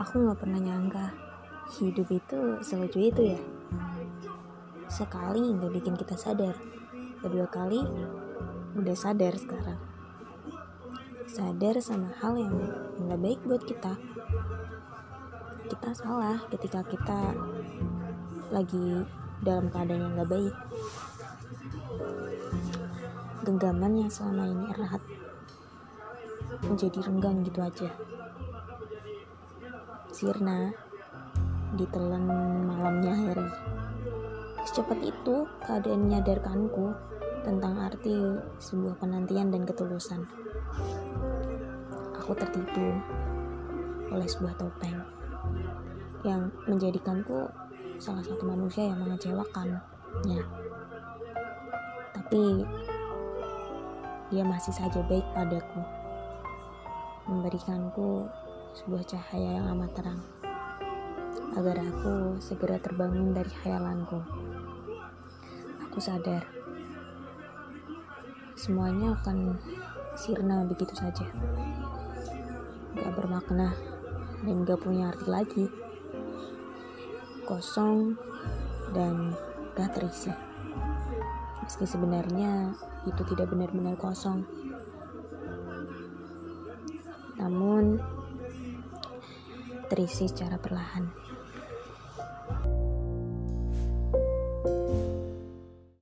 Aku gak pernah nyangka hidup itu selucu itu ya. Sekali gak bikin kita sadar, kedua kali udah sadar sekarang. Sadar sama hal yang gak baik buat kita. Kita salah ketika kita lagi dalam keadaan yang gak baik. Genggaman yang selama ini erat menjadi renggang gitu aja. Sirna ditelan malamnya hari. Secepat itu keadaan menyadarkanku tentang arti sebuah penantian dan ketulusan. Aku tertipu oleh sebuah topeng yang menjadikanku salah satu manusia yang mengecewakannya. Tapi dia masih saja baik padaku, memberikanku sebuah cahaya yang amat terang agar aku segera terbangun dari khayalanku. Aku sadar semuanya akan sirna begitu saja, gak bermakna dan gak punya arti lagi, kosong dan gak terisi. Meski sebenarnya itu tidak benar-benar kosong, terisi secara perlahan.